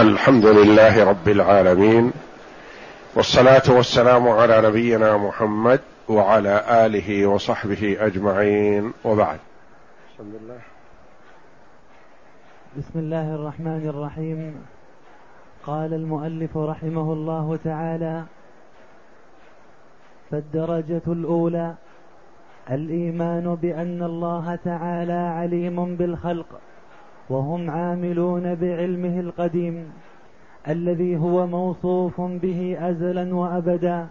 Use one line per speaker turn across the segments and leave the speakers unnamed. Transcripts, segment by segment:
الحمد لله رب العالمين والصلاة والسلام على نبينا محمد وعلى آله وصحبه أجمعين وبعد. بسم الله
بسم الله الرحمن الرحيم. قال المؤلف رحمه الله تعالى فالدرجة الأولى الإيمان بأن الله تعالى عليم بالخلق. وهم عاملون بعلمه القديم الذي هو موصوف به أزلا وأبدا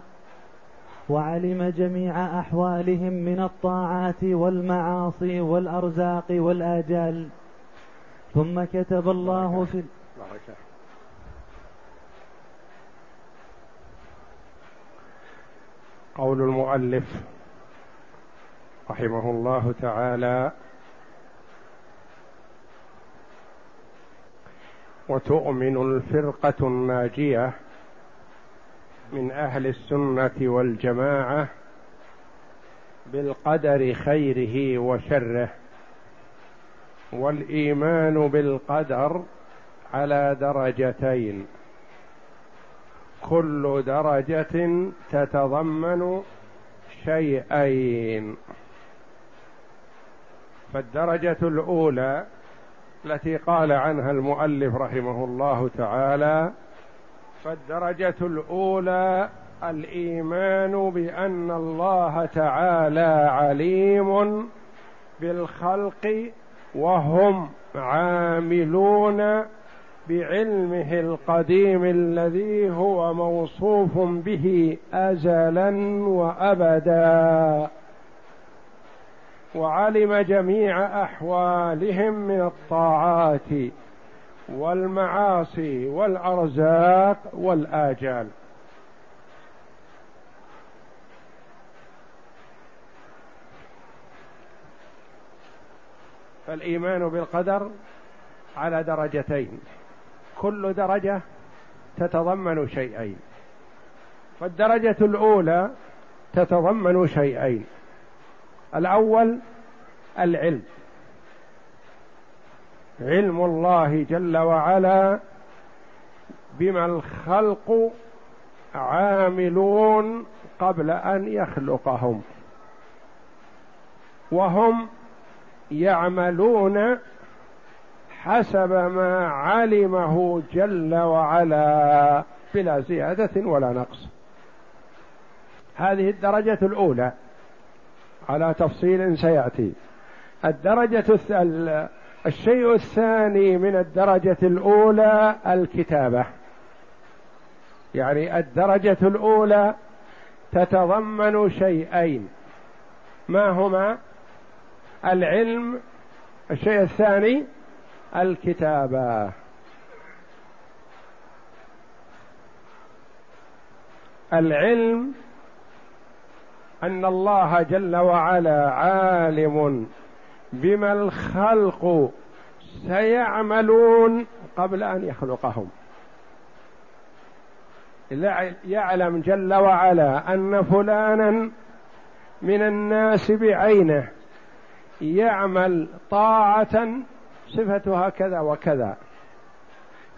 وعلم جميع أحوالهم من الطاعات والمعاصي والأرزاق والآجال. ثم كتب الله في
قول المؤلف رحمه الله تعالى وتؤمن الفرقة الناجية من أهل السنة والجماعة بالقدر خيره وشره والإيمان بالقدر على درجتين. كل درجة تتضمن شيئين. فالدرجة الأولى التي قال عنها المؤلف رحمه الله تعالى فالدرجة الأولى الإيمان بأن الله تعالى عليم بالخلق وهم عاملون بعلمه القديم الذي هو موصوف به ازلا وابدا. وعلم جميع أحوالهم من الطاعات والمعاصي والأرزاق والآجال. فالإيمان بالقدر على درجتين. كل درجة تتضمن شيئين. فالدرجة الأولى تتضمن شيئين. الأول العلم. علم الله جل وعلا بما الخلق عاملون قبل أن يخلقهم. وهم يعملون حسب ما علمه جل وعلا بلا زيادة ولا نقص. هذه الدرجة الأولى. على تفصيل سيأتي. الدرجة الشيء الثاني من الدرجة الأولى الكتابة. يعني الدرجة الأولى تتضمن شيئين. ما هما؟ العلم الشيء الثاني الكتابة. العلم أن الله جل وعلا عالم بما الخلق سيعملون قبل أن يخلقهم. يعلم جل وعلا أن فلانا من الناس بعينه يعمل طاعة صفتها كذا وكذا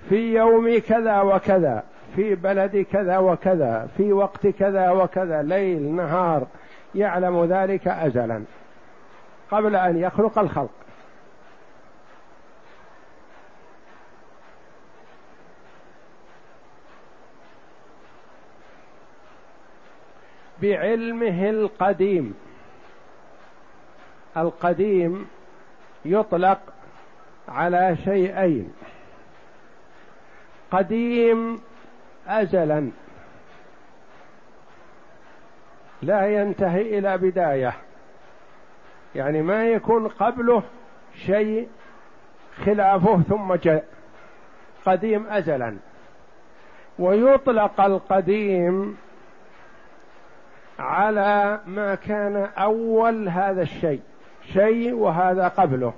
في يوم كذا وكذا. في بلد كذا وكذا في وقت كذا وكذا ليل نهار يعلم ذلك ازلا قبل أن يخلق الخلق. بعلمه القديم القديم يطلق على شيئين. قديم ازلا. لا ينتهي إلى بداية. يعني ما يكون قبله شيء خلافه ثم جاء. قديم ازلا. ويطلق القديم على ما كان أول هذا الشيء. شيء وهذا قبله.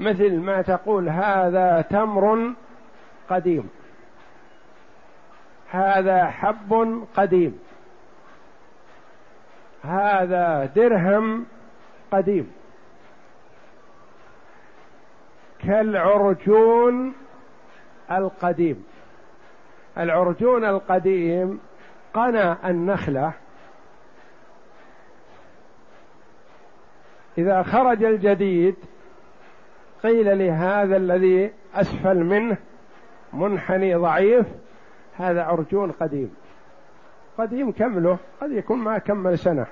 مثل ما تقول هذا تمر قديم. هذا حب قديم. هذا درهم قديم. كالعرجون القديم. العرجون القديم قنا النخلة. إذا خرج الجديد قيل لهذا الذي أسفل منه منحني ضعيف هذا عرجون قديم. قديم كمله قد يكون ما كمل سنة.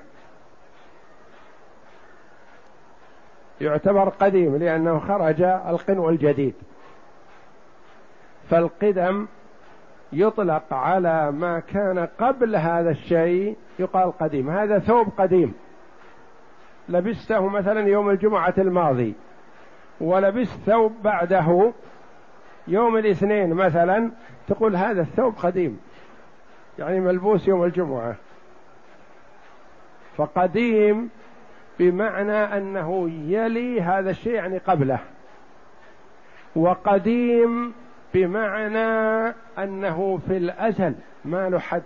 يعتبر قديم لأنه خرج القنو الجديد. فالقدم يطلق على ما كان قبل هذا الشيء يقال قديم. هذا ثوب قديم. لبسته مثلا يوم الجمعة الماضي ولبست ثوب بعده يوم الاثنين مثلا تقول هذا الثوب قديم يعني ملبوس يوم الجمعة. فقديم بمعنى أنه يلي هذا الشيء يعني قبله. وقديم بمعنى أنه في الأزل ما له حد.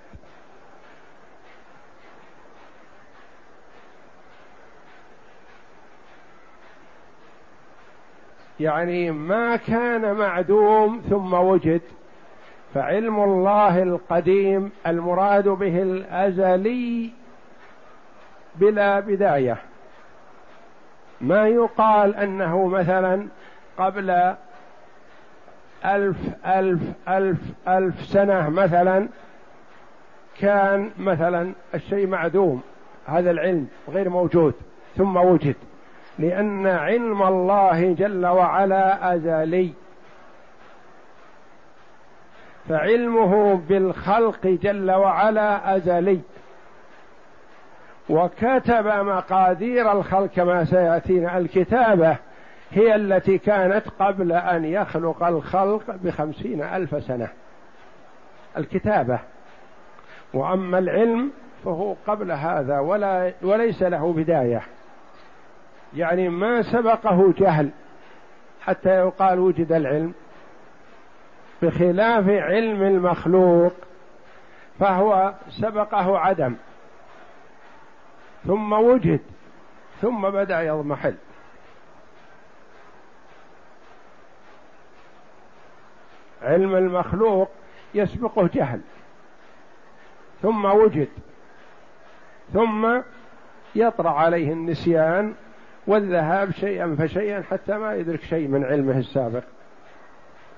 يعني ما كان معدوم ثم وجد فعلم الله القديم المراد به الأزلي بلا بداية. ما يقال أنه مثلا قبل ألف ألف ألف ألف سنة مثلا كان مثلا الشيء معدوم هذا العلم غير موجود ثم وجد. لأن علم الله جل وعلا أزلي. فعلمه بالخلق جل وعلا أزلي. وكتب مقادير الخلق كما سيأتينا. الكتابة هي التي كانت قبل أن يخلق الخلق بخمسين ألف سنة. الكتابة. وأما العلم فهو قبل هذا ولا وليس له بداية. يعني ما سبقه جهل حتى يقال وجد العلم بخلاف علم المخلوق فهو سبقه عدم. ثم وجد ثم بدأ يضمحل. علم المخلوق يسبقه جهل. ثم وجد ثم يطرأ عليه النسيان والذهاب شيئا فشيئا حتى ما يدرك شيء من علمه السابق.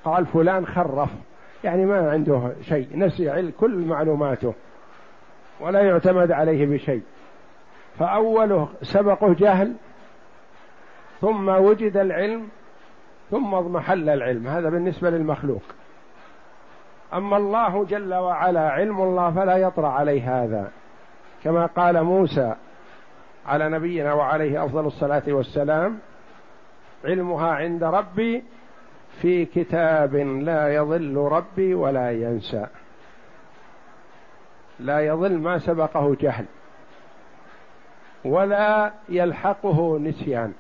قال فلان خرف يعني ما عنده شيء نسي كل معلوماته ولا يعتمد عليه بشيء. فأوله سبقه جهل ثم وجد العلم ثم اضمحل العلم. هذا بالنسبة للمخلوق. أما الله جل وعلا علم الله فلا يطرأ عليه هذا. كما قال موسى على نبينا وعليه أفضل الصلاة والسلام علمها عند ربي في كتاب لا يضل ربي ولا ينسى. لا يضل ما سبقه جهل ولا يلحقه نسيان.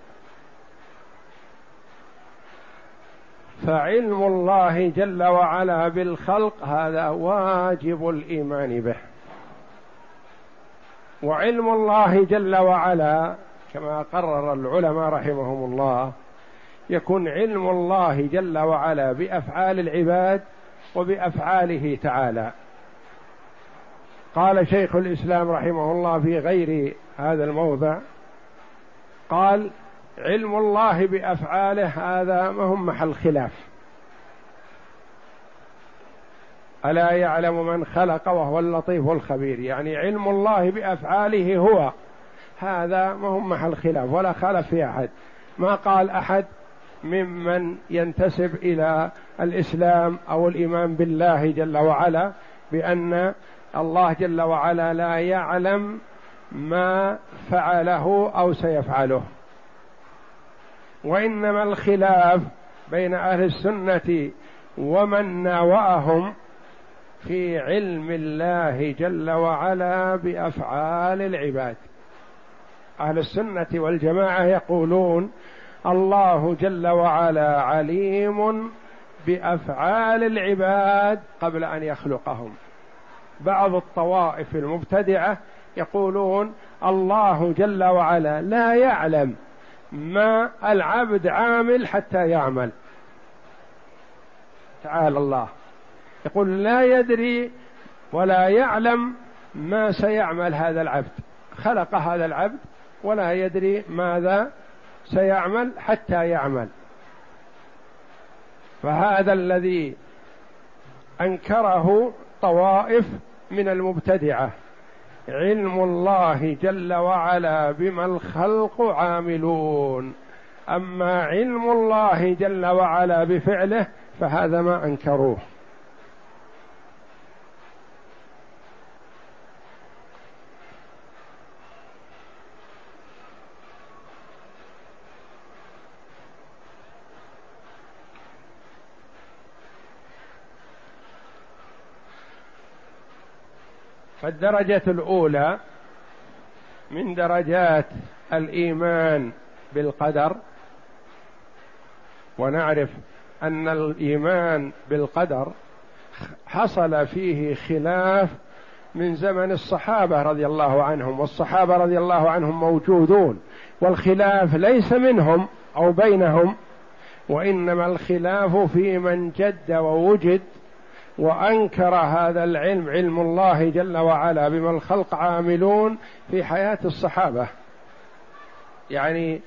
فعلم الله جل وعلا بالخلق هذا واجب الإيمان به. وعلم الله جل وعلا كما قرر العلماء رحمهم الله يكون علم الله جل وعلا بأفعال العباد وبأفعاله تعالى. قال شيخ الإسلام رحمه الله في غير هذا الموضع قال علم الله بأفعاله هذا ما هم محل خلاف. ألا يعلم من خلق وهو اللطيف الخبير؟ يعني علم الله بأفعاله هو. هذا ما هم محل خلاف ولا خالف في أحد. ما قال أحد ممن ينتسب إلى الإسلام أو الإيمان بالله جل وعلا بأن الله جل وعلا لا يعلم ما فعله أو سيفعله. وإنما الخلاف بين أهل السنة ومن ناوأهم في علم الله جل وعلا بأفعال العباد. أهل السنة والجماعة يقولون الله جل وعلا عليم بأفعال العباد قبل أن يخلقهم. بعض الطوائف المبتدعة يقولون الله جل وعلا لا يعلم ما العبد عامل حتى يعمل. تعالى الله. يقول لا يدري ولا يعلم ما سيعمل هذا العبد. خلق هذا العبد ولا يدري ماذا سيعمل حتى يعمل. فهذا الذي أنكره طوائف من المبتدعة. علم الله جل وعلا بما الخلق عاملون. أما علم الله جل وعلا بفعله فهذا ما أنكروه. فالدرجة الأولى من درجات الإيمان بالقدر ونعرف أن الإيمان بالقدر حصل فيه خلاف من زمن الصحابة رضي الله عنهم والصحابة رضي الله عنهم موجودون والخلاف ليس منهم أو بينهم وإنما الخلاف في من جد ووجد وأنكر هذا العلم علم الله جل وعلا بما الخلق عاملون في حياة الصحابة. يعني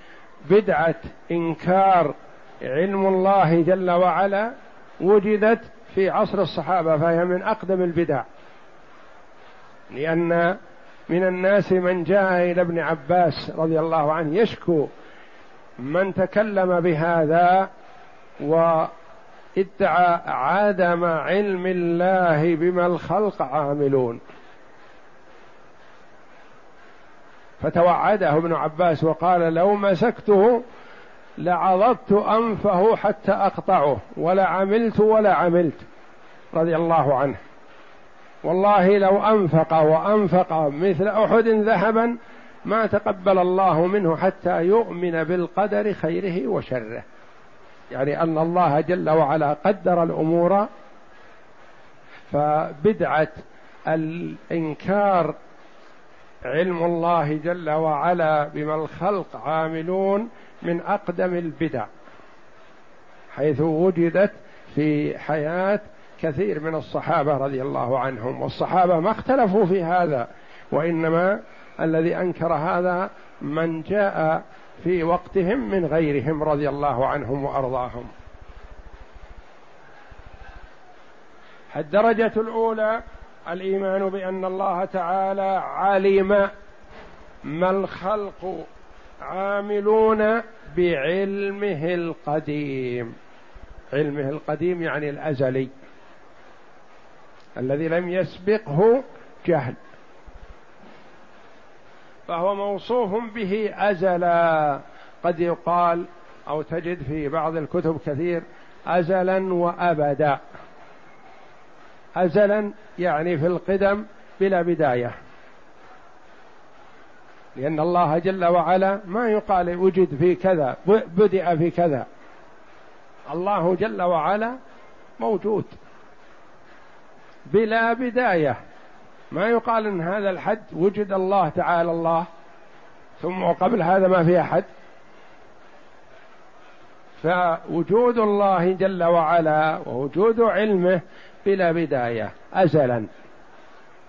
بدعة إنكار علم الله جل وعلا وجدت في عصر الصحابة فهي من أقدم البدع. لأن من الناس من جاء إلى ابن عباس رضي الله عنه يشكو من تكلم بهذا و ادعى عدم علم الله بما الخلق عاملون. فتوعده ابن عباس وقال لو مسكته لعضضت أنفه حتى أقطعه ولا عملت ولا عملت رضي الله عنه. والله لو أنفق وأنفق مثل أحد ذهبا ما تقبل الله منه حتى يؤمن بالقدر خيره وشره. يعني أن الله جل وعلا قدر الأمور فبدعة الإنكار علم الله جل وعلا بما الخلق عاملون من أقدم البدع حيث وجدت في حياة كثير من الصحابة رضي الله عنهم والصحابة ما اختلفوا في هذا وإنما الذي أنكر هذا من جاء في وقتهم من غيرهم رضي الله عنهم وأرضاهم. الدرجة الأولى الإيمان بأن الله تعالى علم ما الخلق عاملون بعلمه القديم. علمه القديم يعني الأزلي الذي لم يسبقه جهل. فهو موصوف به أزلا. قد يقال أو تجد في بعض الكتب كثير أزلا وأبدا. أزلا يعني في القدم بلا بداية. لأن الله جل وعلا ما يقال وجد في كذا بدأ في كذا. الله جل وعلا موجود. بلا بداية. ما يقال إن هذا الحد وجد الله تعالى الله ثم وقبل هذا ما في احد فوجود الله جل وعلا ووجود علمه بلا بداية ازلا.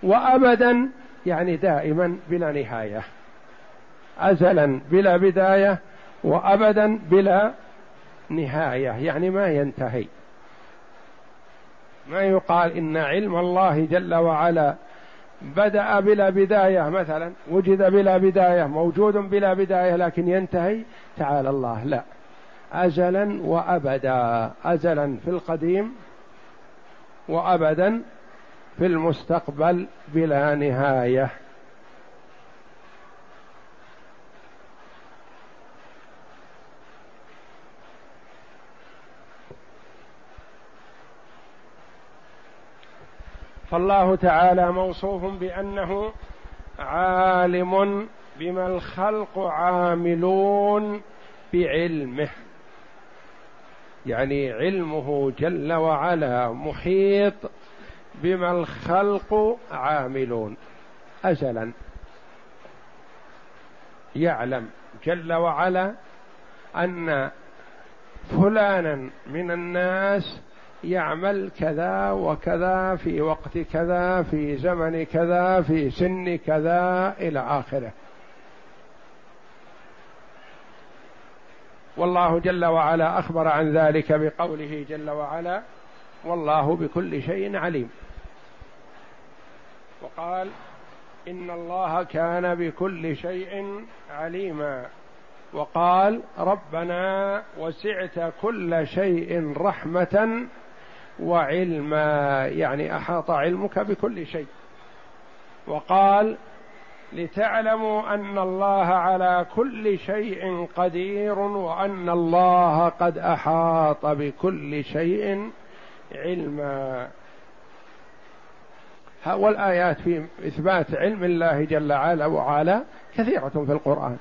وابدا يعني دائما بلا نهاية. ازلا بلا بداية وابدا بلا نهاية يعني ما ينتهي. ما يقال إن علم الله جل وعلا بدأ بلا بداية مثلا وجد بلا بداية موجود بلا بداية لكن ينتهي تعالى الله لا. أزلا وأبدا أزلا في القديم وأبدا في المستقبل بلا نهاية. فالله تعالى موصوف بأنه عالم بما الخلق عاملون بعلمه. يعني علمه جل وعلا محيط بما الخلق عاملون. ازلا يعلم جل وعلا أن فلانا من الناس يعمل كذا وكذا في وقت كذا في زمن كذا في سن كذا إلى آخره. والله جل وعلا أخبر عن ذلك بقوله جل وعلا والله بكل شيء عليم وقال إن الله كان بكل شيء عليما وقال ربنا وسعت كل شيء رحمة وعلما يعني أحاط علمك بكل شيء. وقال لتعلموا أن الله على كل شيء قدير وأن الله قد أحاط بكل شيء علما. والآيات في إثبات علم الله جل وعلا كثيرة في القرآن.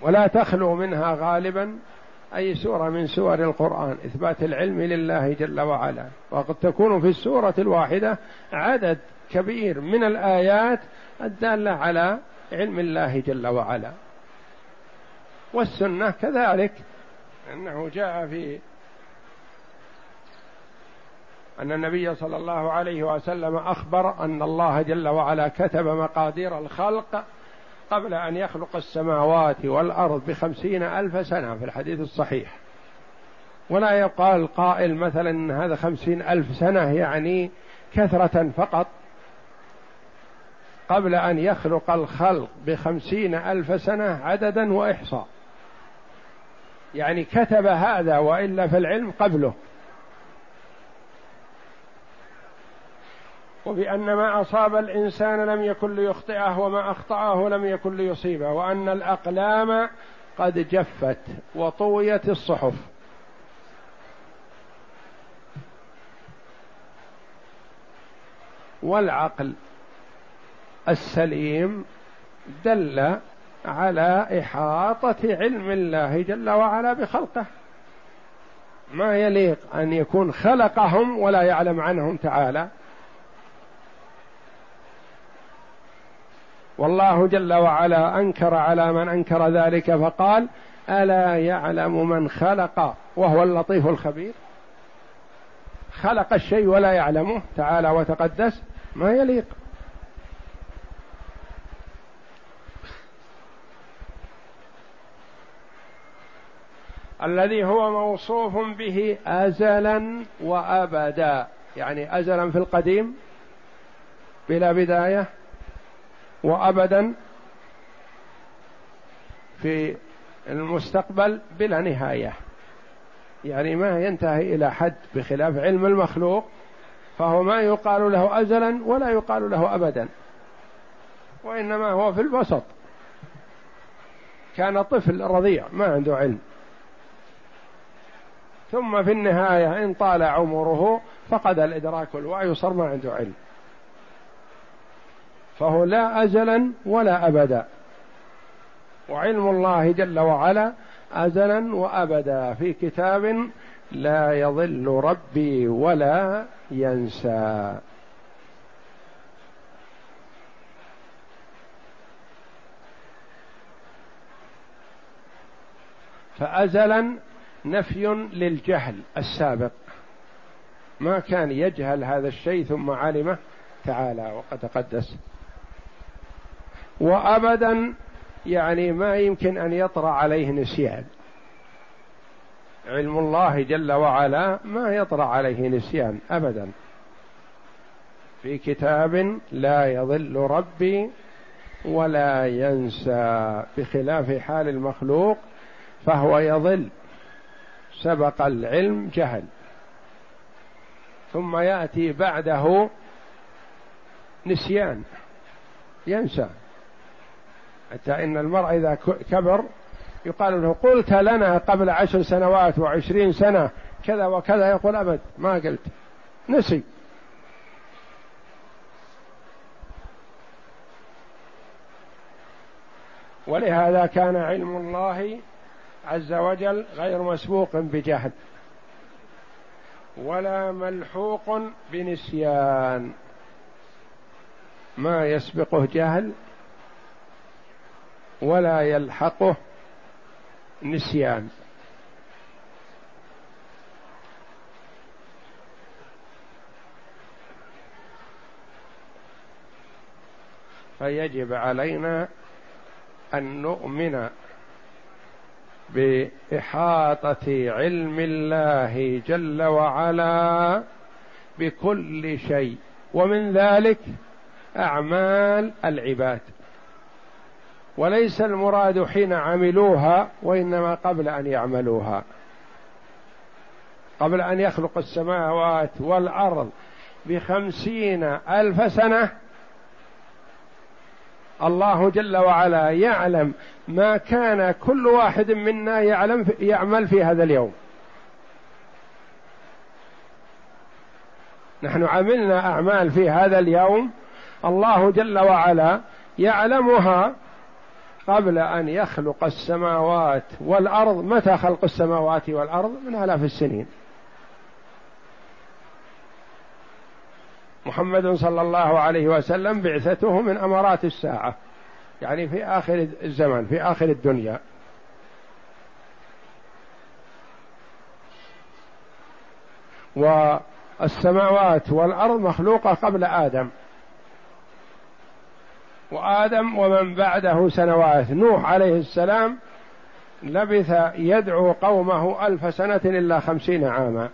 ولا تخلو منها غالبا. أي سورة من سور القرآن إثبات العلم لله جل وعلا. وقد تكون في السورة الواحدة عدد كبير من الآيات الدالة على علم الله جل وعلا. والسنة كذلك أنه جاء في أن النبي صلى الله عليه وسلم أخبر أن الله جل وعلا كتب مقادير الخلق قبل أن يخلق السماوات والأرض بخمسين ألف سنة في الحديث الصحيح. ولا يقال قائل مثلا هذا خمسين ألف سنة يعني كثرة فقط. قبل أن يخلق الخلق بخمسين ألف سنة عددا وإحصاء. يعني كتب هذا وإلا في العلم قبله. وبأن ما أصاب الإنسان لم يكن ليخطئه وما أخطأه لم يكن ليصيبه وأن الأقلام قد جفت وطويت الصحف. والعقل السليم دل على إحاطة علم الله جل وعلا بخلقه. ما يليق أن يكون خلقهم ولا يعلم عنهم تعالى. والله جل وعلا أنكر على من أنكر ذلك فقال ألا يعلم من خلق وهو اللطيف الخبير. خلق الشيء ولا يعلمه تعالى وتقدس ما يليق. الذي هو موصوف به ازلا وابدا يعني ازلا في القديم بلا بداية وابدا في المستقبل بلا نهاية. يعني ما ينتهي إلى حد بخلاف علم المخلوق فهو ما يقال له ازلا ولا يقال له ابدا وإنما هو في الوسط. كان طفل رضيع ما عنده علم. ثم في النهاية إن طال عمره فقد الإدراك وصار ما عنده علم. فهو لا أزلا ولا أبدا. وعلم الله جل وعلا أزلا وأبدا. في كتاب لا يضل ربي ولا ينسى. فأزلا نفي للجهل السابق. ما كان يجهل هذا الشيء ثم علمه تعالى. وقد تقدس وابدا يعني ما يمكن أن يطرأ عليه نسيان. علم الله جل وعلا ما يطرأ عليه نسيان ابدا. في كتاب لا يضل ربي ولا ينسى بخلاف حال المخلوق فهو يضل. سبق العلم جهل. ثم يأتي بعده نسيان ينسى. حتى إن المرء إذا كبر يقال له قلت لنا قبل عشر سنوات وعشرين سنة كذا وكذا. يقول أبد ما قلت. نسي. ولهذا كان علم الله عز وجل غير مسبوق بجهل ولا ملحوق بنسيان. ما يسبقه جهل؟ ولا يلحقه نسيان. فيجب علينا أن نؤمن بإحاطة علم الله جل وعلا بكل شيء. ومن ذلك أعمال العباد. وليس المراد حين عملوها وإنما قبل أن يعملوها. قبل أن يخلق السماوات والأرض بخمسين ألف سنة الله جل وعلا يعلم ما كان كل واحد منا يعلم يعمل في هذا اليوم. نحن عملنا أعمال في هذا اليوم الله جل وعلا يعلمها قبل أن يخلق السماوات والأرض متى خلق السماوات والأرض؟ من آلاف السنين. محمد صلى الله عليه وسلم بعثته من أمارات الساعة يعني في آخر الزمن في آخر الدنيا. والسماوات والأرض مخلوقة قبل آدم. وآدم ومن بعده سنوات. نوح عليه السلام لبث يدعو قومه ألف سنة إلا خمسين عاما.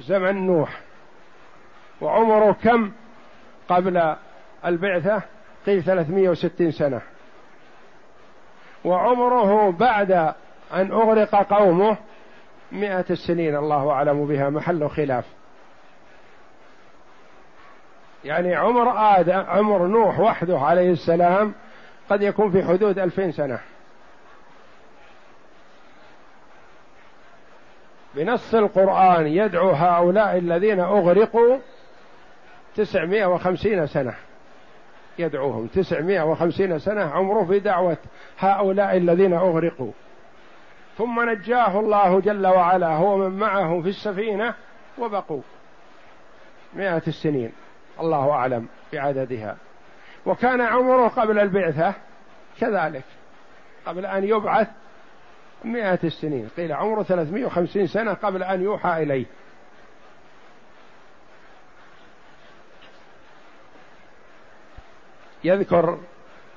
زمن نوح. وعمره كم قبل البعثة؟ قيل 360 سنة. وعمره بعد أن أغرق قومه مئة السنين الله أعلم بها. محل خلاف. يعني عمر آدم عمر نوح وحده عليه السلام قد يكون في حدود ألفين سنة. بنص القرآن يدعو هؤلاء الذين أغرقوا تسعمائة وخمسين سنة. يدعوهم تسعمائة وخمسين سنة عمره في دعوة هؤلاء الذين أغرقوا. ثم نجاه الله جل وعلا هو من معه في السفينة وبقوا مئة السنين. الله أعلم بعددها. وكان عمره قبل البعثة كذلك قبل أن يبعث مئة السنين. قيل عمره ثلاثمائة وخمسين سنة قبل أن يوحى إليه. يذكر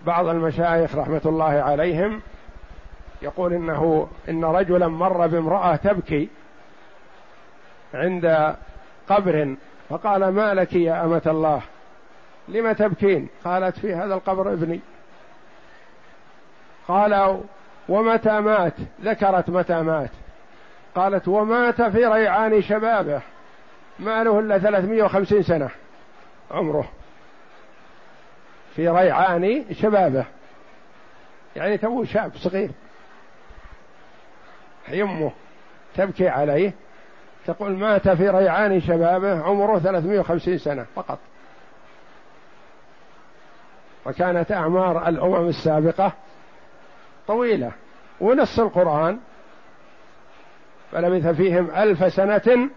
بعض المشايخ رحمة الله عليهم يقول إنه إن رجلا مر بامرأة تبكي عند قبر فقال ما لك يا أمة الله؟ لم تبكين؟ قالت في هذا القبر ابني. قال ومتى مات؟ ذكرت متى مات. قالت ومات في ريعان شبابه. ما له الا 350 سنة. عمره. في ريعان شبابه. يعني تو شاب صغير. يمه تبكي عليه. تقول مات في ريعان شبابه عمره 350 سنة فقط. وكانت أعمار الأمم السابقة طويلة. ونص القرآن. فلبث فيهم ألف سنة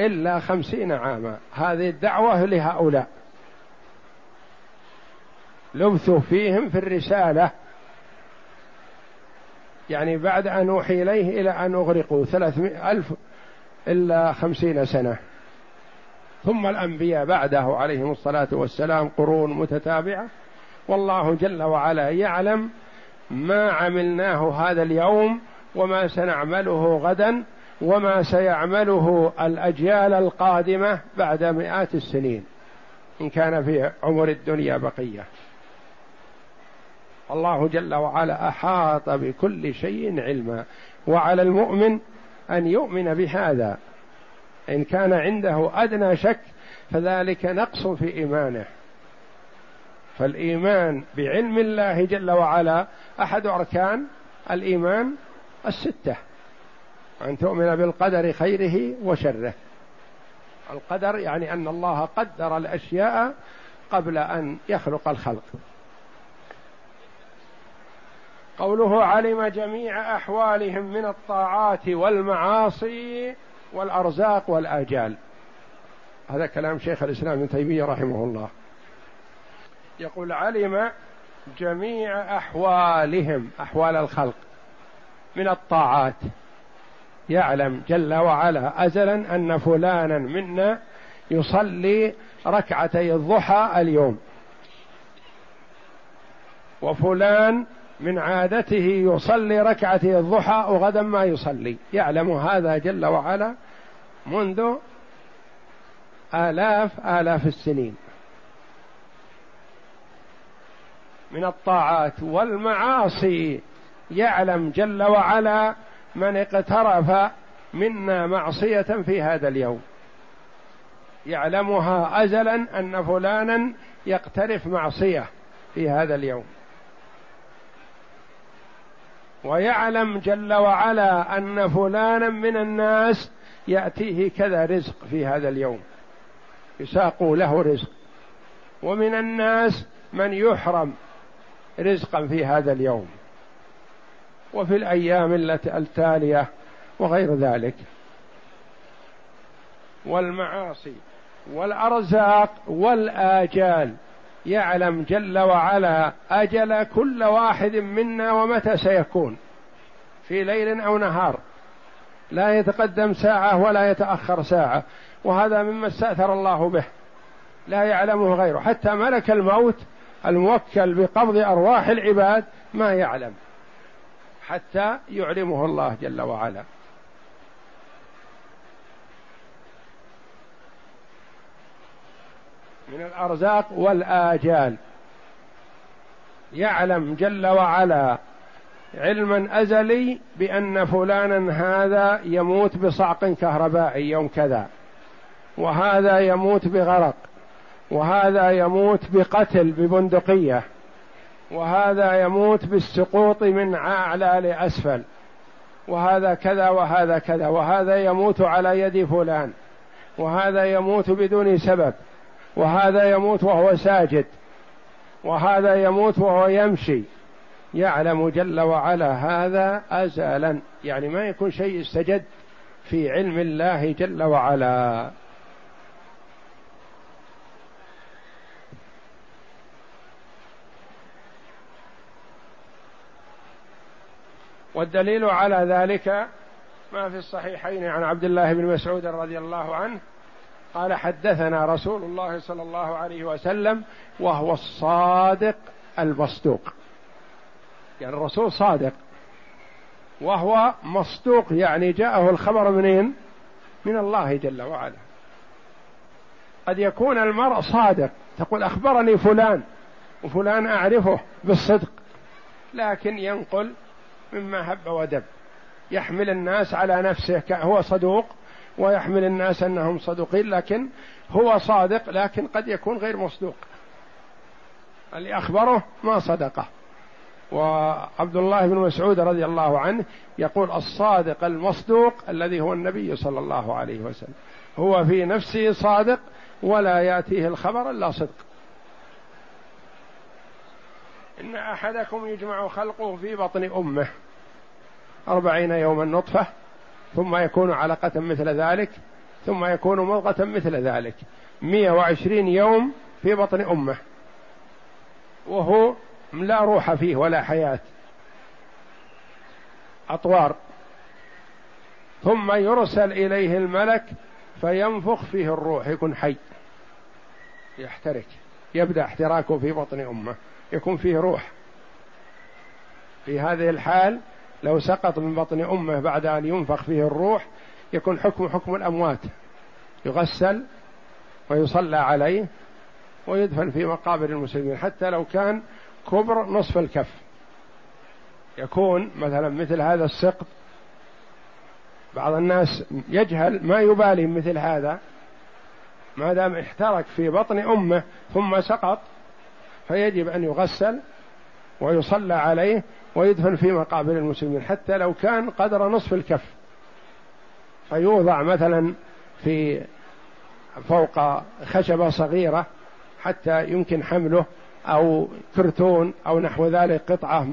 إلا خمسين عاما. هذه الدعوة لهؤلاء. لبثوا فيهم في الرسالة. يعني بعد أن أوحي إليه إلى أن أغرقوا. ثلاثمائة ألف إلا خمسين سنة. ثم الأنبياء بعده عليهم الصلاة والسلام قرون متتابعة. والله جل وعلا يعلم ما عملناه هذا اليوم وما سنعمله غدا وما سيعمله الأجيال القادمة بعد مئات السنين. إن كان في عمر الدنيا بقية. الله جل وعلا أحاط بكل شيء علما. وعلى المؤمن أن يؤمن بهذا. إن كان عنده أدنى شك فذلك نقص في إيمانه. فالإيمان بعلم الله جل وعلا أحد أركان الإيمان الستة. أن تؤمن بالقدر خيره وشره. القدر يعني أن الله قدر الأشياء قبل أن يخلق الخلق. قوله علم جميع أحوالهم من الطاعات والمعاصي والأرزاق والآجال. هذا كلام شيخ الإسلام ابن تيمية رحمه الله. يقول علم جميع أحوالهم أحوال الخلق من الطاعات. يعلم جل وعلا أزلا أن فلانا منا يصلي ركعتي الضحى اليوم. وفلان من عادته يصلي ركعتي الضحى وغدا ما يصلي. يعلم هذا جل وعلا منذ آلاف آلاف السنين. من الطاعات والمعاصي. يعلم جل وعلا من اقترف منا معصية في هذا اليوم. يعلمها أزلا أن فلانا يقترف معصية في هذا اليوم. ويعلم جل وعلا أن فلانا من الناس يأتيه كذا رزق في هذا اليوم. يساق له رزق. ومن الناس من يحرم رزقا في هذا اليوم. وفي الأيام التي التالية وغير ذلك. والمعاصي والأرزاق والآجال يعلم جل وعلا أجل كل واحد منا ومتى سيكون في ليل أو نهار. لا يتقدم ساعة ولا يتأخر ساعة وهذا مما استأثر الله به. لا يعلمه غيره. حتى ملك الموت الموكل بقبض أرواح العباد ما يعلم حتى يعلمه الله جل وعلا. من الأرزاق والآجال. يعلم جل وعلا علما أزلي بأن فلانا هذا يموت بصعق كهربائي يوم كذا. وهذا يموت بغرق. وهذا يموت بقتل ببندقية. وهذا يموت بالسقوط من أعلى لأسفل. وهذا كذا وهذا كذا. وهذا يموت على يد فلان. وهذا يموت بدون سبب. وهذا يموت وهو ساجد وهذا يموت وهو يمشي. يعلم جل وعلا هذا ازلا يعني ما يكون شيء استجد في علم الله جل وعلا. والدليل على ذلك ما في الصحيحين عن عبد الله بن مسعود رضي الله عنه قال حدثنا رسول الله صلى الله عليه وسلم وهو الصادق المصدوق. يعني الرسول صادق. وهو مصدوق يعني جاءه الخبر منين من الله جل وعلا. قد يكون المرء صادق تقول أخبرني فلان وفلان أعرفه بالصدق لكن ينقل مما هب ودب يحمل الناس على نفسه هو صدوق ويحمل الناس أنهم صدوقين لكن هو صادق لكن قد يكون غير مصدوق. اللي أخبره ما صدقه. وعبد الله بن مسعود رضي الله عنه يقول الصادق المصدوق الذي هو النبي صلى الله عليه وسلم. هو في نفسه صادق ولا يأتيه الخبر إلا صدق. إن أحدكم يجمع خلقه في بطن أمه أربعين يوما نطفة ثم يكون علقة مثل ذلك ثم يكون مضغة مثل ذلك. مئة وعشرين يوم في بطن أمه وهو لا روح فيه ولا حياة. أطوار. ثم يرسل إليه الملك فينفخ فيه الروح يكون حي. يحترك يبدأ احتراكه في بطن أمه يكون فيه روح. في هذه الحال لو سقط من بطن أمه بعد أن ينفخ فيه الروح يكون حكم حكم الأموات. يغسل ويصلى عليه ويدفن في مقابر المسلمين حتى لو كان كبر نصف الكف. يكون مثلا مثل هذا السقط بعض الناس يجهل ما يبالي مثل هذا ما دام احترق في بطن أمه ثم سقط فيجب أن يغسل ويصلى عليه ويدفن في مقابر المسلمين حتى لو كان قدر نصف الكف. فيوضع مثلا في فوق خشبة صغيرة حتى يمكن حمله أو كرتون أو نحو ذلك قطعة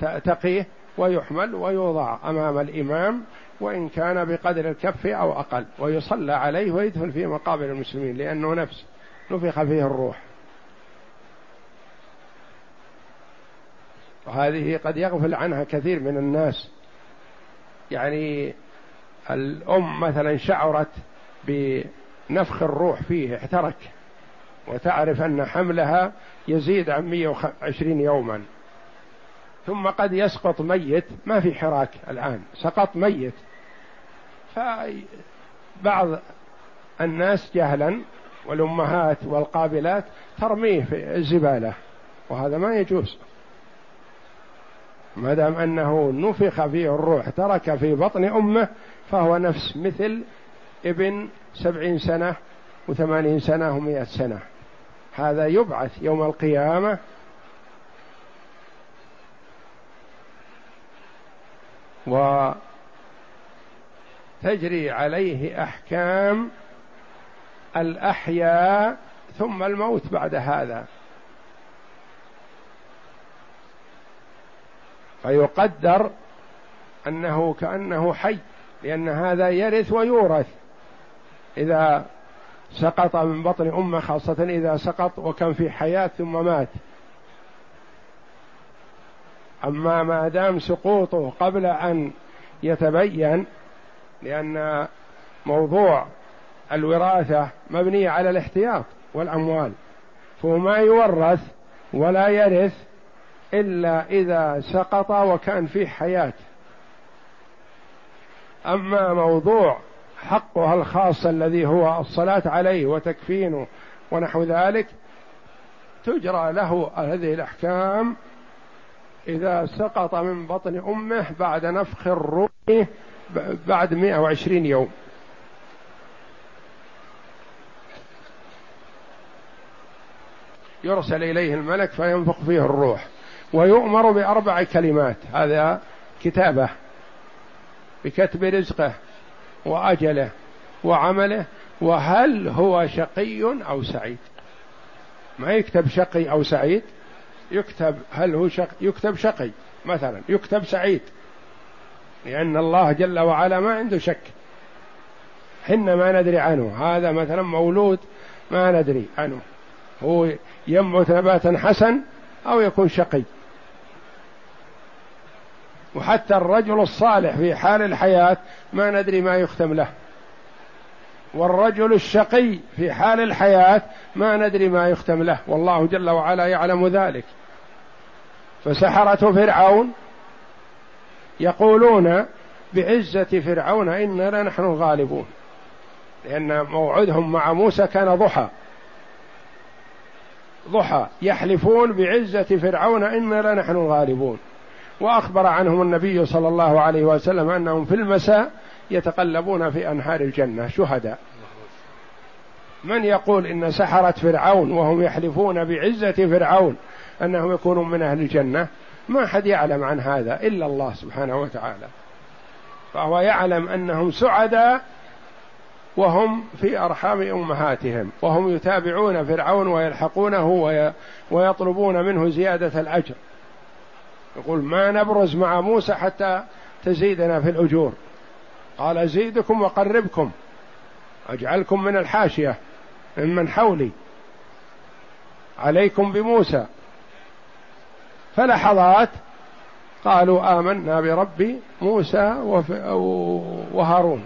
تقيه ويحمل ويوضع أمام الإمام وإن كان بقدر الكف أو أقل. ويصلى عليه ويدفن في مقابر المسلمين لأنه نفس. نفخ فيه الروح. وهذه قد يغفل عنها كثير من الناس. يعني الأم مثلا شعرت بنفخ الروح فيه احترك وتعرف أن حملها يزيد عن 120 يوما. ثم قد يسقط ميت ما في حراك الآن سقط ميت. فبعض الناس جهلا والأمهات والقابلات ترميه في الزبالة. وهذا ما يجوز. ما دام أنه نفخ فيه الروح ترك في بطن أمه فهو نفس مثل ابن سبعين سنة وثمانين سنة ومئة سنة. هذا يبعث يوم القيامة. وتجري عليه أحكام الأحياء ثم الموت بعد هذا. فيقدر أنه كأنه حي لأن هذا يرث ويورث. إذا سقط من بطن أمه خاصة إذا سقط وكان في حياة ثم مات. أما ما دام سقوطه قبل أن يتبين لأن موضوع الوراثة مبنية على الاحتياط والأموال. فهو ما يورث ولا يرث إلا إذا سقط وكان فيه حياة. أما موضوع حقها الخاص الذي هو الصلاة عليه وتكفينه ونحو ذلك تجرى له هذه الأحكام إذا سقط من بطن أمه بعد نفخ الروح بعد 120 يوم. يرسل إليه الملك فينفخ فيه الروح. ويؤمر بأربع كلمات. هذا كتابة بكتب رزقه وأجله وعمله. وهل هو شقي أو سعيد؟ ما يكتب شقي أو سعيد. يكتب هل هو شق يكتب شقي. مثلا يكتب سعيد. لأن الله جل وعلا ما عنده شك. حنا ما ندري عنه. هذا مثلا مولود ما ندري عنه. هو ينبت نباتا حسن أو يكون شقي. وحتى الرجل الصالح في حال الحياة ما ندري ما يختم له. والرجل الشقي في حال الحياة ما ندري ما يختم له. والله جل وعلا يعلم ذلك. فسحرة فرعون يقولون بعزة فرعون إنا لنحن الغالبون. لأن موعدهم مع موسى كان ضحى. ضحى. يحلفون بعزة فرعون إنا لنحن الغالبون. وأخبر عنهم النبي صلى الله عليه وسلم أنهم في المساء يتقلبون في أنهار الجنة شهداء. من يقول إن سحرة فرعون وهم يحلفون بعزة فرعون أنهم يكونون من أهل الجنة؟ ما حد يعلم عن هذا إلا الله سبحانه وتعالى. فهو يعلم أنهم سعداء وهم في أرحام أمهاتهم وهم يتابعون فرعون ويلحقونه ويطلبون منه زيادة الأجر. يقول ما نبرز مع موسى حتى تزيدنا في الأجور. قال أزيدكم وقربكم أجعلكم من الحاشية ممن حولي. عليكم بموسى. فلحظات قالوا آمنا برب موسى وهارون.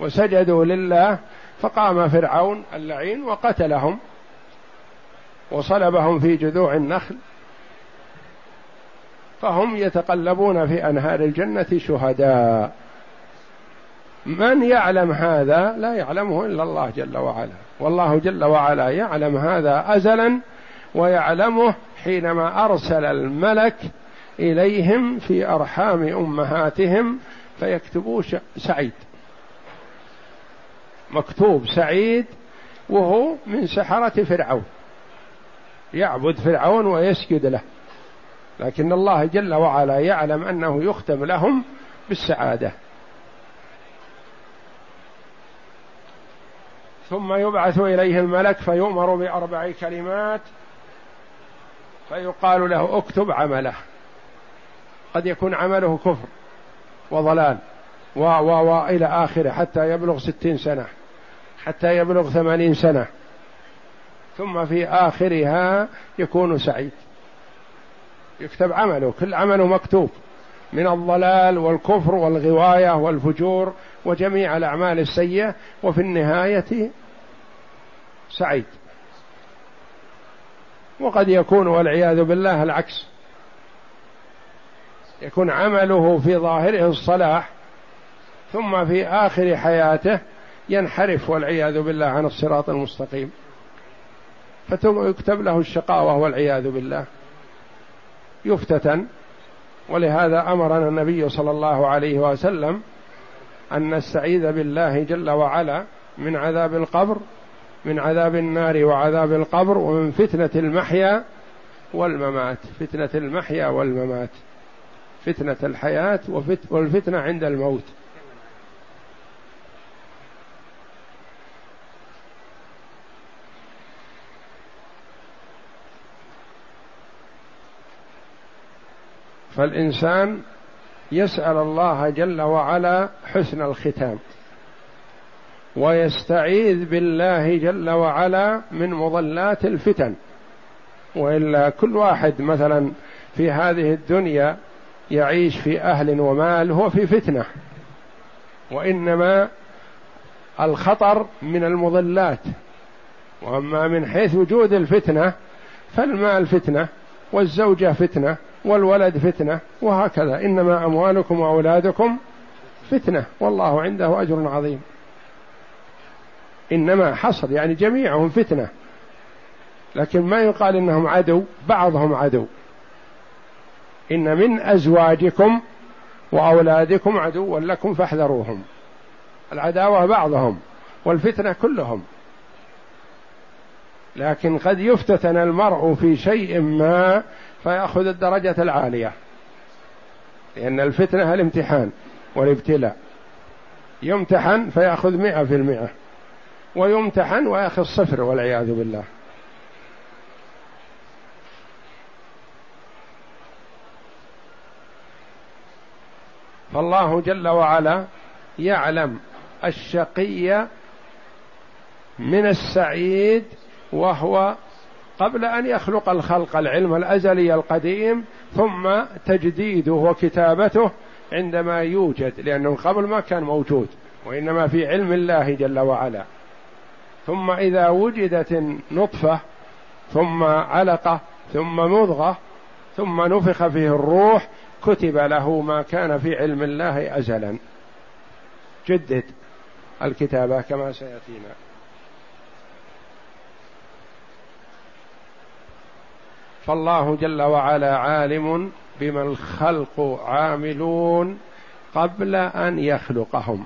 وسجدوا لله فقام فرعون اللعين وقتلهم وصلبهم في جذوع النخل. فهم يتقلبون في أنهار الجنة شهداء. من يعلم هذا لا يعلمه إلا الله جل وعلا. والله جل وعلا يعلم هذا ازلا ويعلمه حينما أرسل الملك إليهم في أرحام أمهاتهم فيكتبوا سعيد. مكتوب سعيد وهو من سحرة فرعون. يعبد فرعون ويسجد له. لكن الله جل وعلا يعلم أنه يختم لهم بالسعادة. ثم يبعث إليه الملك فيؤمر بأربع كلمات فيقال له اكتب عمله. قد يكون عمله كفر وضلال و و و إلى آخره حتى يبلغ ستين سنة حتى يبلغ ثمانين سنة ثم في آخرها يكون سعيد. يكتب عمله كل عمله مكتوب. من الضلال والكفر والغواية والفجور وجميع الأعمال السيئة وفي النهاية سعيد. وقد يكون والعياذ بالله العكس. يكون عمله في ظاهره الصلاح ثم في آخر حياته ينحرف والعياذ بالله عن الصراط المستقيم. فيكتب له الشقاوة والعياذ بالله. يفتتن. ولهذا أمرنا النبي صلى الله عليه وسلم أن نستعيذ بالله جل وعلا من عذاب القبر من عذاب النار وعذاب القبر ومن فتنة المحيا والممات. فتنة المحيا والممات. فتنة الحياة والفتنة عند الموت. فالإنسان يسأل الله جل وعلا حسن الختام ويستعيذ بالله جل وعلا من مضلات الفتن. وإلا كل واحد مثلا في هذه الدنيا يعيش في أهل ومال هو في فتنة وإنما الخطر من المضلات. وأما من حيث وجود الفتنة فالمال فتنة والزوجة فتنة والولد فتنة وهكذا. إنما أموالكم وأولادكم فتنة والله عنده أجر عظيم. إنما حصر يعني جميعهم فتنة. لكن ما يقال إنهم عدو بعضهم عدو. إن من أزواجكم وأولادكم عدوا لكم فاحذروهم. العداوة بعضهم والفتنة كلهم. لكن قد يفتتن المرء في شيء ما فيأخذ الدرجة العالية. لأن الفتنة الامتحان والابتلاء. يمتحن فيأخذ مئة في المئة. ويمتحن ويأخذ صفر والعياذ بالله. فالله جل وعلا يعلم الشقي من السعيد وهو قبل أن يخلق الخلق العلم الأزلي القديم ثم تجديده وكتابته عندما يوجد لأنه قبل ما كان موجود وإنما في علم الله جل وعلا. ثم إذا وجدت نطفه ثم علقة ثم مضغة ثم نفخ فيه الروح كتب له ما كان في علم الله ازلا. جدد الكتابة كما سيأتينا. فالله جل وعلا عالم بما الخلق عاملون قبل أن يخلقهم.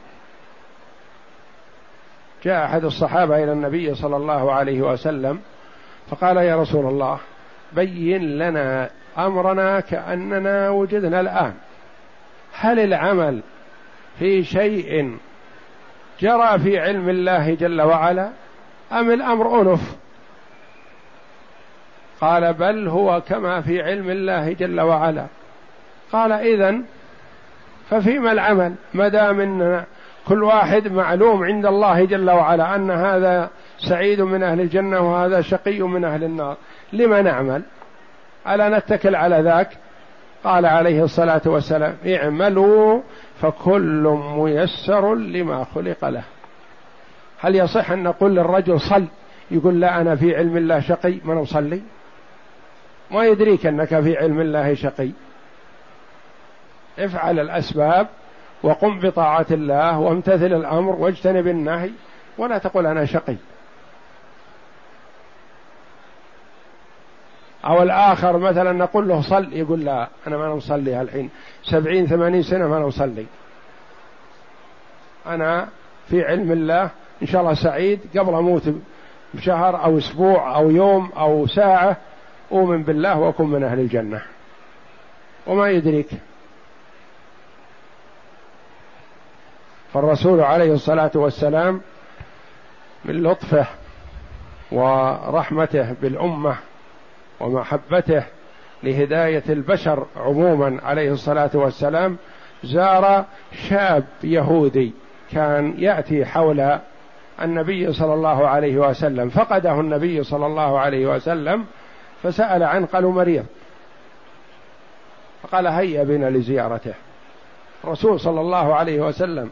جاء أحد الصحابة إلى النبي صلى الله عليه وسلم فقال يا رسول الله بين لنا أمرنا كأننا وجدنا الآن. هل العمل في شيء جرى في علم الله جل وعلا أم الأمر أنف؟ قال بل هو كما في علم الله جل وعلا. قال إذن ففيما العمل؟ ما دام إن كل واحد معلوم عند الله جل وعلا أن هذا سعيد من أهل الجنة وهذا شقي من أهل النار لما نعمل؟ ألا نتكل على ذاك؟ قال عليه الصلاة والسلام اعملوا فكل ميسر لما خلق له. هل يصح أن نقول للرجل صل؟ يقول لا أنا في علم الله شقي من اصلي ما يدريك أنك في علم الله شقي. افعل الأسباب وقم بطاعة الله وامتثل الأمر واجتنب النهي ولا تقل أنا شقي. أو الآخر مثلا نقول له صل يقول لا أنا ما أصلي الحين. سبعين ثمانين سنة ما أصلي أنا في علم الله إن شاء الله سعيد قبل أموت بشهر أو أسبوع أو يوم أو ساعة أؤمن بالله وأكون من أهل الجنة. وما يدريك. فالرسول عليه الصلاة والسلام من لطفه ورحمته بالأمة ومحبته لهداية البشر عموما عليه الصلاة والسلام زار شاب يهودي كان يأتي حول النبي صلى الله عليه وسلم. فقده النبي صلى الله عليه وسلم فسأل عنه قالوا مريض. فقال هيا بنا لزيارته. الرسول صلى الله عليه وسلم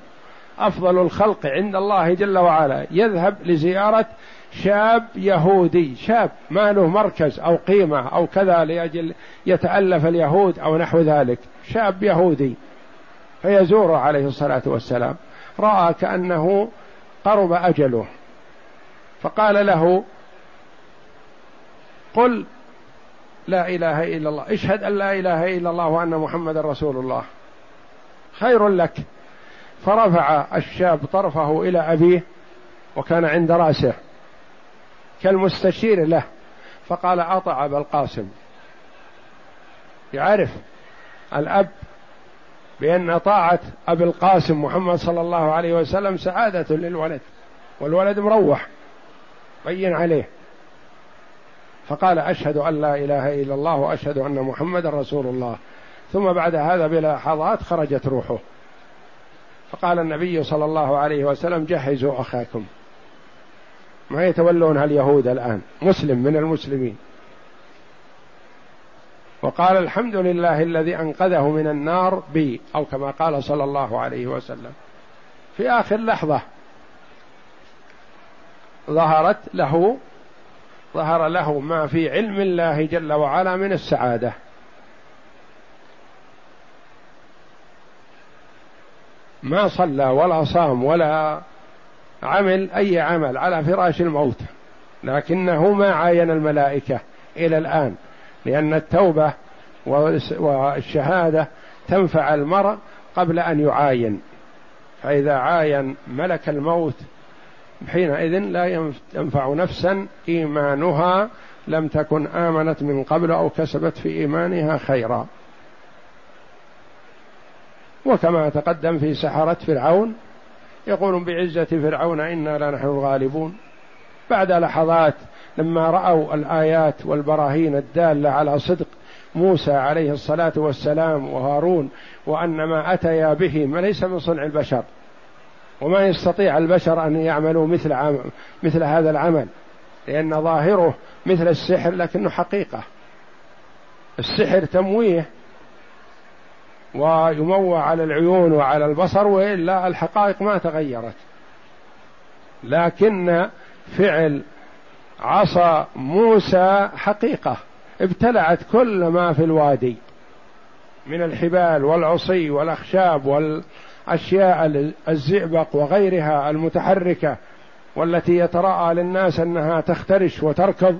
أفضل الخلق عند الله جل وعلا يذهب لزيارة شاب يهودي. شاب ما له مركز أو قيمة أو كذا لأجل يتألف اليهود أو نحو ذلك. شاب يهودي. فيزوره عليه الصلاة والسلام. رأى كأنه قرب أجله. فقال له قل لا إله إلا الله. اشهد أن لا إله إلا الله وأن محمد رسول الله. خير لك. فرفع الشاب طرفه إلى أبيه وكان عند رأسه كالمستشير له. فقال أطع أبا القاسم. يعرف الأب بأن طاعة أبي القاسم محمد صلى الله عليه وسلم سعادة للولد والولد مروح. بين عليه. فقال أشهد أن لا إله إلا الله وأشهد أن محمدا رسول الله. ثم بعد هذا بلحظات خرجت روحه. فقال النبي صلى الله عليه وسلم جهزوا أخاكم. ما يتولونها اليهود الآن مسلم من المسلمين. وقال الحمد لله الذي أنقذه من النار بي أو كما قال صلى الله عليه وسلم. في آخر لحظة ظهرت له ظهر له ما في علم الله جل وعلا من السعادة. ما صلى ولا صام ولا عمل أي عمل على فراش الموت لكنه ما عاين الملائكة إلى الآن لأن التوبة والشهادة تنفع المرء قبل أن يعاين. فإذا عاين ملك الموت حينئذ لا ينفع نفسا إيمانها لم تكن آمنت من قبل أو كسبت في إيمانها خيرا. وكما تقدم في سحرة فرعون يقول بعزة فرعون إنا لنحن الغالبون. بعد لحظات لما رأوا الآيات والبراهين الدالة على صدق موسى عليه الصلاة والسلام وهارون وأن ما أتيا به ما ليس من صنع البشر. وما يستطيع البشر أن يعملوا مثل عم مثل هذا العمل لأن ظاهره مثل السحر لكنه حقيقة. السحر تمويه ويموع على العيون وعلى البصر وإلا الحقائق ما تغيرت. لكن فعل عصا موسى حقيقة ابتلعت كل ما في الوادي من الحبال والعصي والأخشاب والاشياء الزئبق وغيرها المتحركة والتي يتراءى للناس أنها تخترش وتركض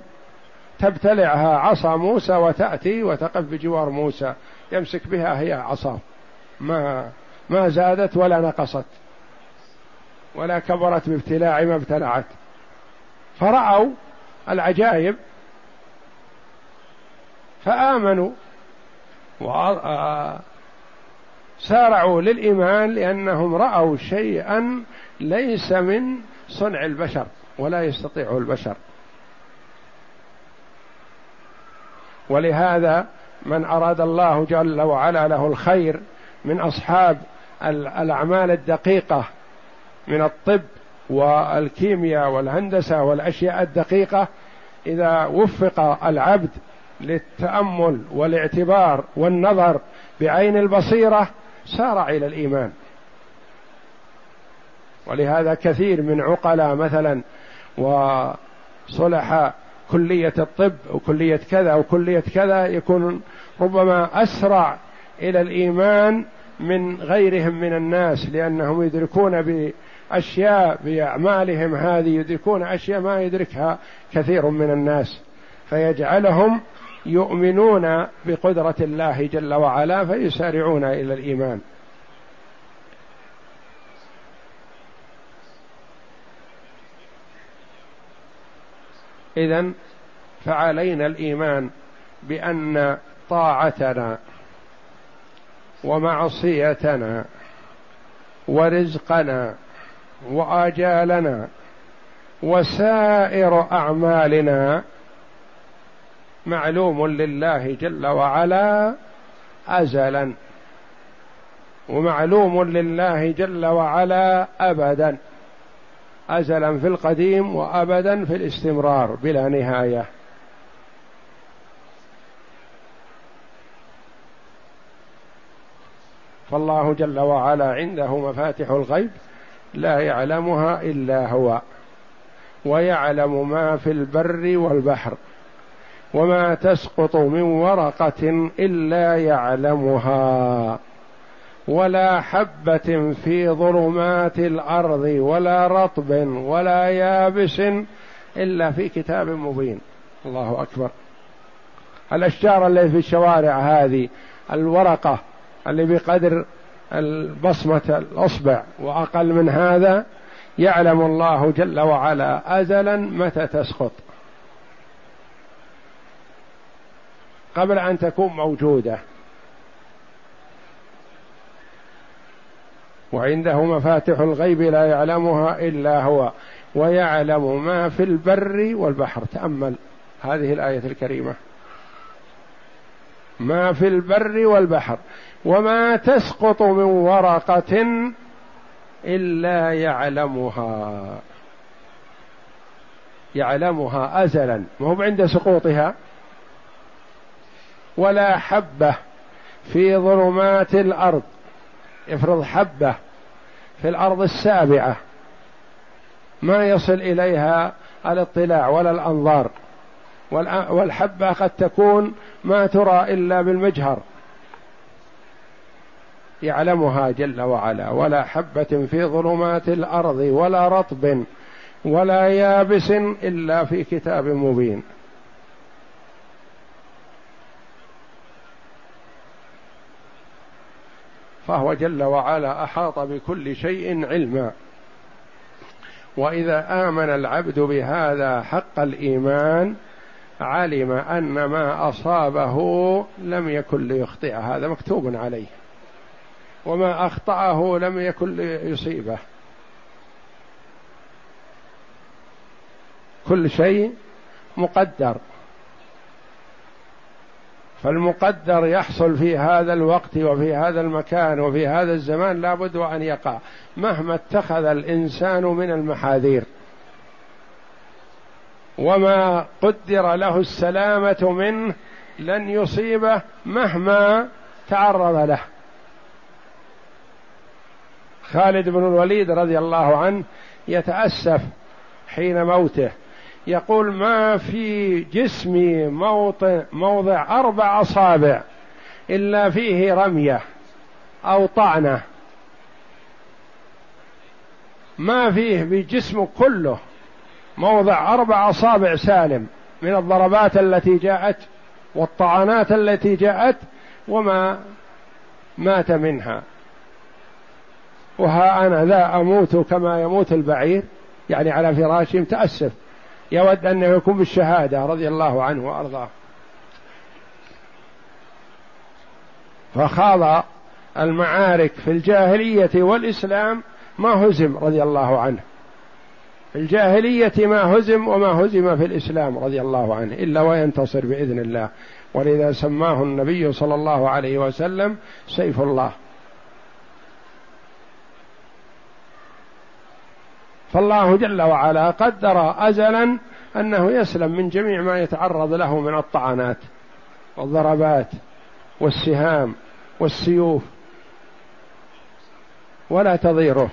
تبتلعها عصا موسى وتأتي وتقف بجوار موسى. يمسك بها هي عصاه ما ما زادت ولا نقصت ولا كبرت بابتلاع ما ابتلعت. فرأوا العجائب فآمنوا وسارعوا للإيمان لأنهم رأوا شيئا ليس من صنع البشر ولا يستطيع البشر. ولهذا من أراد الله جل وعلا له الخير من أصحاب الأعمال الدقيقة من الطب والكيمياء والهندسة والأشياء الدقيقة إذا وفق العبد للتأمل والاعتبار والنظر بعين البصيرة سارع إلى الإيمان. ولهذا كثير من عقلاء مثلا وصلحاء كلية الطب وكلية كذا وكلية كذا يكون ربما أسرع إلى الإيمان من غيرهم من الناس لأنهم يدركون بأشياء بأعمالهم هذه يدركون أشياء ما يدركها كثير من الناس. فيجعلهم يؤمنون بقدرة الله جل وعلا فيسارعون إلى الإيمان. إذا فعلينا الإيمان بأن طاعتنا ومعصيتنا ورزقنا وآجالنا وسائر أعمالنا معلوم لله جل وعلا أزلا ومعلوم لله جل وعلا أبدا ازلا في القديم وابدا في الاستمرار بلا نهاية. فالله جل وعلا عنده مفاتح الغيب لا يعلمها إلا هو ويعلم ما في البر والبحر. وما تسقط من ورقة إلا يعلمها ولا حبة في ظلمات الأرض ولا رطب ولا يابس إلا في كتاب مبين. الله أكبر. الأشجار اللي في الشوارع هذه الورقة اللي بقدر البصمة الأصبع وأقل من هذا يعلم الله جل وعلا ازلا متى تسقط. قبل أن تكون موجودة. وعنده مفاتح الغيب لا يعلمها إلا هو ويعلم ما في البر والبحر. تأمل هذه الآية الكريمة. ما في البر والبحر وما تسقط من ورقة إلا يعلمها. يعلمها ازلا. ما هو عند سقوطها. ولا حبة في ظلمات الأرض. افرض حبة في الأرض السابعة. ما يصل إليها الاطلاع ولا الأنظار. والحبة قد تكون ما ترى إلا بالمجهر. يعلمها جل وعلا. ولا حبة في ظلمات الأرض ولا رطب ولا يابس إلا في كتاب مبين. فهو جل وعلا أحاط بكل شيء علما. وإذا آمن العبد بهذا حق الإيمان علم أن ما أصابه لم يكن ليخطئ. هذا مكتوب عليه. وما أخطأه لم يكن ليصيبه. كل شيء مقدر. فالمقدر يحصل في هذا الوقت وفي هذا المكان وفي هذا الزمان لابد أن يقع مهما اتخذ الإنسان من المحاذير. وما قدر له السلامة منه لن يصيبه مهما تعرض له. خالد بن الوليد رضي الله عنه يتأسف حين موته. يقول ما في جسمي موضع, موضع أربع أصابع إلا فيه رمية أو طعنة. ما فيه بجسمه كله موضع أربع أصابع سالم من الضربات التي جاءت والطعنات التي جاءت وما مات منها. وها أنا ذا أموت كما يموت البعير يعني على فراشي متأسف يود أنه يكون بالشهادة رضي الله عنه وأرضاه. فخاض المعارك في الجاهلية والإسلام ما هزم رضي الله عنه. في الجاهلية ما هزم وما هزم في الإسلام رضي الله عنه إلا وينتصر بإذن الله. ولذا سماه النبي صلى الله عليه وسلم سيف الله. فالله جل وعلا قدر ازلا أنه يسلم من جميع ما يتعرض له من الطعنات والضربات والسهام والسيوف ولا تضيره.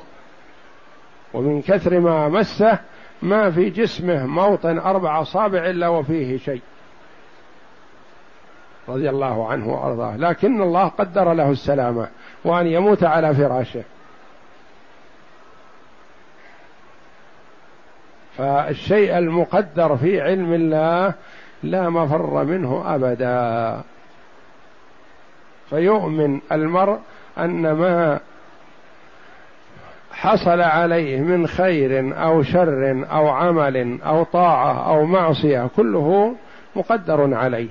ومن كثر ما مسه ما في جسمه موطن أربع أصابع إلا وفيه شيء رضي الله عنه وأرضاه. لكن الله قدر له السلامة وأن يموت على فراشه. فالشيء المقدر في علم الله لا مفر منه أبدا. فيؤمن المرء أن ما حصل عليه من خير أو شر أو عمل أو طاعة أو معصية كله مقدر عليه.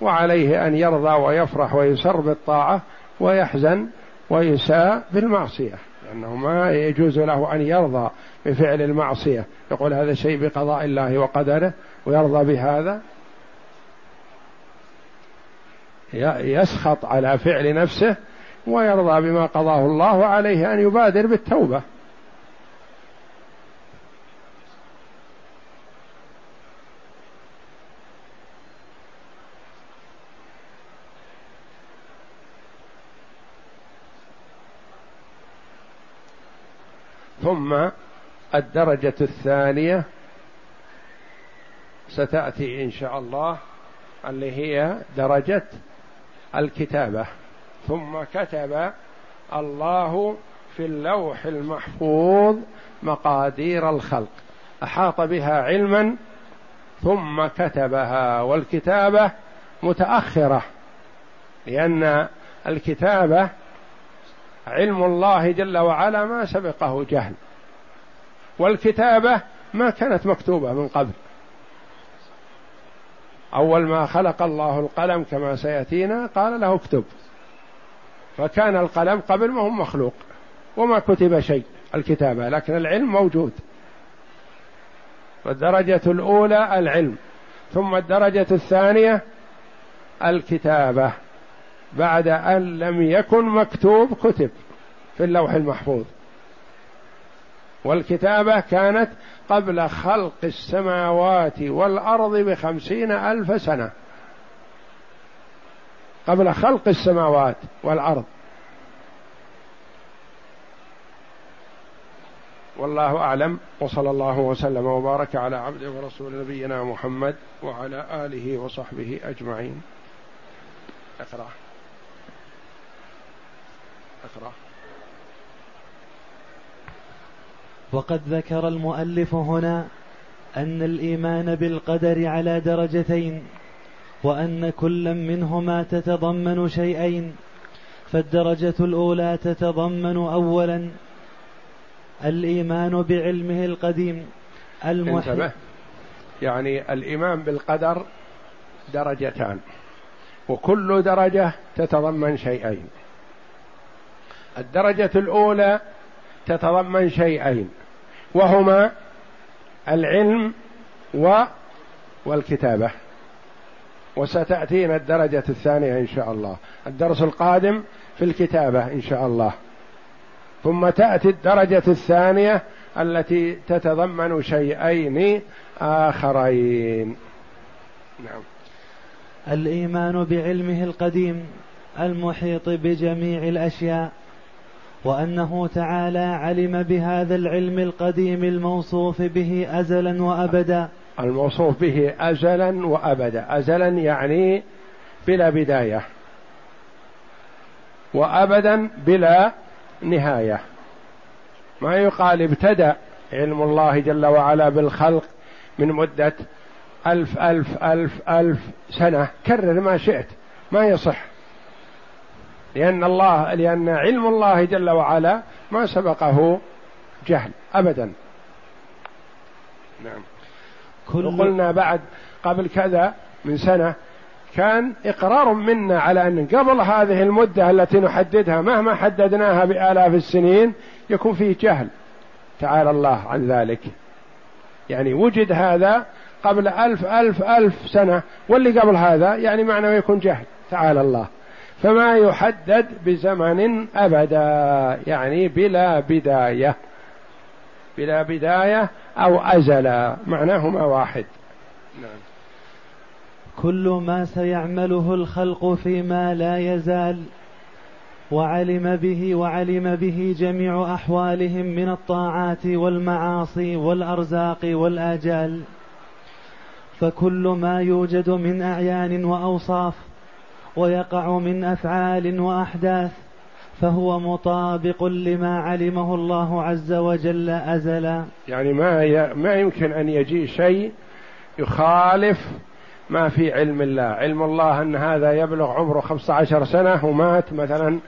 وعليه أن يرضى ويفرح ويسر بالطاعة ويحزن ويساء بالمعصية. لأنه ما يجوز له أن يرضى بفعل المعصية. يقول هذا شيء بقضاء الله وقدره ويرضى بهذا. يسخط على فعل نفسه ويرضى بما قضاه الله وعليه أن يبادر بالتوبة. ثم الدرجة الثانية ستأتي إن شاء الله اللي هي درجة الكتابة. ثم كتب الله في اللوح المحفوظ مقادير الخلق أحاط بها علما ثم كتبها. والكتابة متأخرة لأن الكتابة علم الله جل وعلا ما سبقه جهل. والكتابة ما كانت مكتوبة من قبل. أول ما خلق الله القلم كما سيأتينا قال له اكتب. فكان القلم قبل ما هو مخلوق وما كتب شيء الكتابة لكن العلم موجود. والدرجة الأولى العلم ثم الدرجة الثانية الكتابة. بعد أن لم يكن مكتوب كتب في اللوح المحفوظ. والكتابة كانت قبل خلق السماوات والأرض بخمسين ألف سنة. قبل خلق السماوات والأرض. والله أعلم وصلى الله وسلم وبارك على عبده ورسول نبينا محمد وعلى آله وصحبه أجمعين. أقرأ. أقرأ.
وقد ذكر المؤلف هنا أن الإيمان بالقدر على درجتين وأن كلا منهما تتضمن شيئين فالدرجة الأولى تتضمن اولا الإيمان بعلمه القديم.
المحيط يعني الإيمان بالقدر درجتان وكل درجة تتضمن شيئين. الدرجة الأولى تتضمن شيئين وهما العلم و والكتابة. وستأتينا الدرجة الثانية إن شاء الله. الدرس القادم في الكتابة إن شاء الله. ثم تأتي الدرجة الثانية التي تتضمن شيئين آخرين.
نعم. الإيمان بعلمه القديم المحيط بجميع الأشياء. وأنه تعالى علم بهذا العلم القديم الموصوف به أزلا وأبدا.
الموصوف به أزلا وأبدا. أزلا يعني بلا بداية. وأبدا بلا نهاية. ما يقال ابتدأ علم الله جل وعلا بالخلق من مدة ألف ألف ألف ألف سنة. كرر ما شئت. ما يصح. لأن الله لأن علم الله جل وعلا ما سبقه جهل أبدا. نعم. كل وقلنا بعد قبل كذا من سنة كان إقرار منا على أن قبل هذه المدة التي نحددها مهما حددناها بآلاف السنين يكون فيه جهل. تعالى الله عن ذلك. يعني وجد هذا قبل ألف ألف ألف سنة واللي قبل هذا يعني معنى يكون جهل. تعالى الله. فما يحدد بزمن أبدا يعني بلا بداية بلا بداية أو أزل معناهما واحد. نعم.
كل ما سيعمله الخلق فيما لا يزال وعلم به وعلم به جميع أحوالهم من الطاعات والمعاصي والأرزاق والآجال. فكل ما يوجد من أعيان وأوصاف ويقع من أفعال وأحداث فهو مطابق لما علمه الله عز وجل أزلا.
يعني ما ما يمكن أن يجي شيء يخالف ما في علم الله. علم الله أن هذا يبلغ عمره خمسة عشر سنة ومات مثلا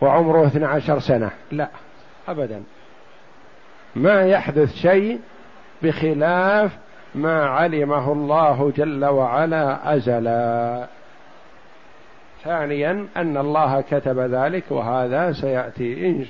وعمره اثنى عشر سنة. لا أبدا. ما يحدث شيء بخلاف ما علمه الله جل وعلا أزلا. ثانيا أن الله كتب ذلك وهذا سيأتي إن